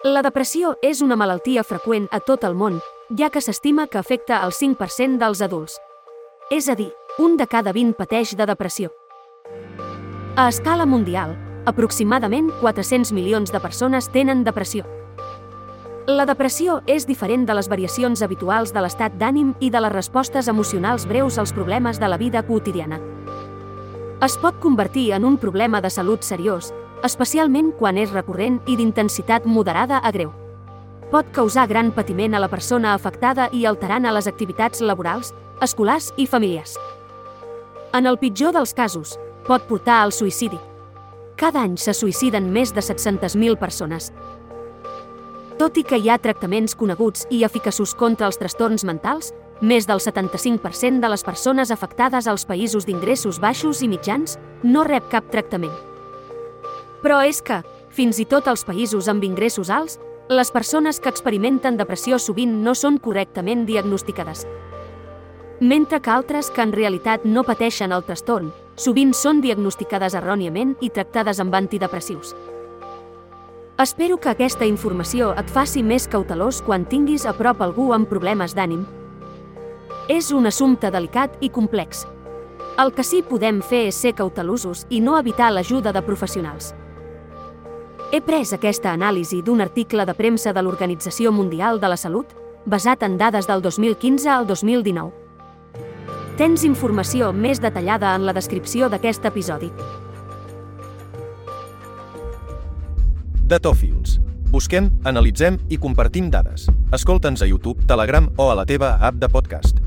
La depressió és una malaltia freqüent a tot el món, ja que s'estima que afecta el 5% dels adults. És a dir, un de cada 20 pateix de depressió. A escala mundial, aproximadament 400 milions de persones tenen depressió. La depressió és diferent de les variacions habituals de l'estat d'ànim i de les respostes emocionals breus als problemes de la vida quotidiana. Es pot convertir en un problema de salut seriós, especialment quan és recurrent i d'intensitat moderada a greu. Pot causar gran patiment a la persona afectada i alterant a les activitats laborals, escolars i familiars. En el pitjor dels casos, pot portar al suïcidi. Cada any se suïciden més de 700.000 persones. Tot i que hi ha tractaments coneguts i eficaços contra els trastorns mentals, més del 75% de les persones afectades als països d'ingressos baixos i mitjans no rep cap tractament. Però és que, fins i tot als països amb ingressos alts, les persones que experimenten depressió sovint no són correctament diagnosticades. Mentre que altres que en realitat no pateixen el trastorn, sovint són diagnosticades erròniament i tractades amb antidepressius. Espero que aquesta informació et faci més cautelós quan tinguis a prop algú amb problemes d'ànim. És un assumpte delicat i complex. El que sí podem fer és ser cautelosos i no evitar l'ajuda de professionals. He pres aquesta anàlisi d'un article de premsa de l'Organització Mundial de la Salut, basat en dades del 2015 al 2019. Tens informació més detallada en la descripció d'aquest episodi. Datòfils. Busquem, analitzem i compartim dades. Escolta'ns a YouTube, Telegram o a la teva app de podcast.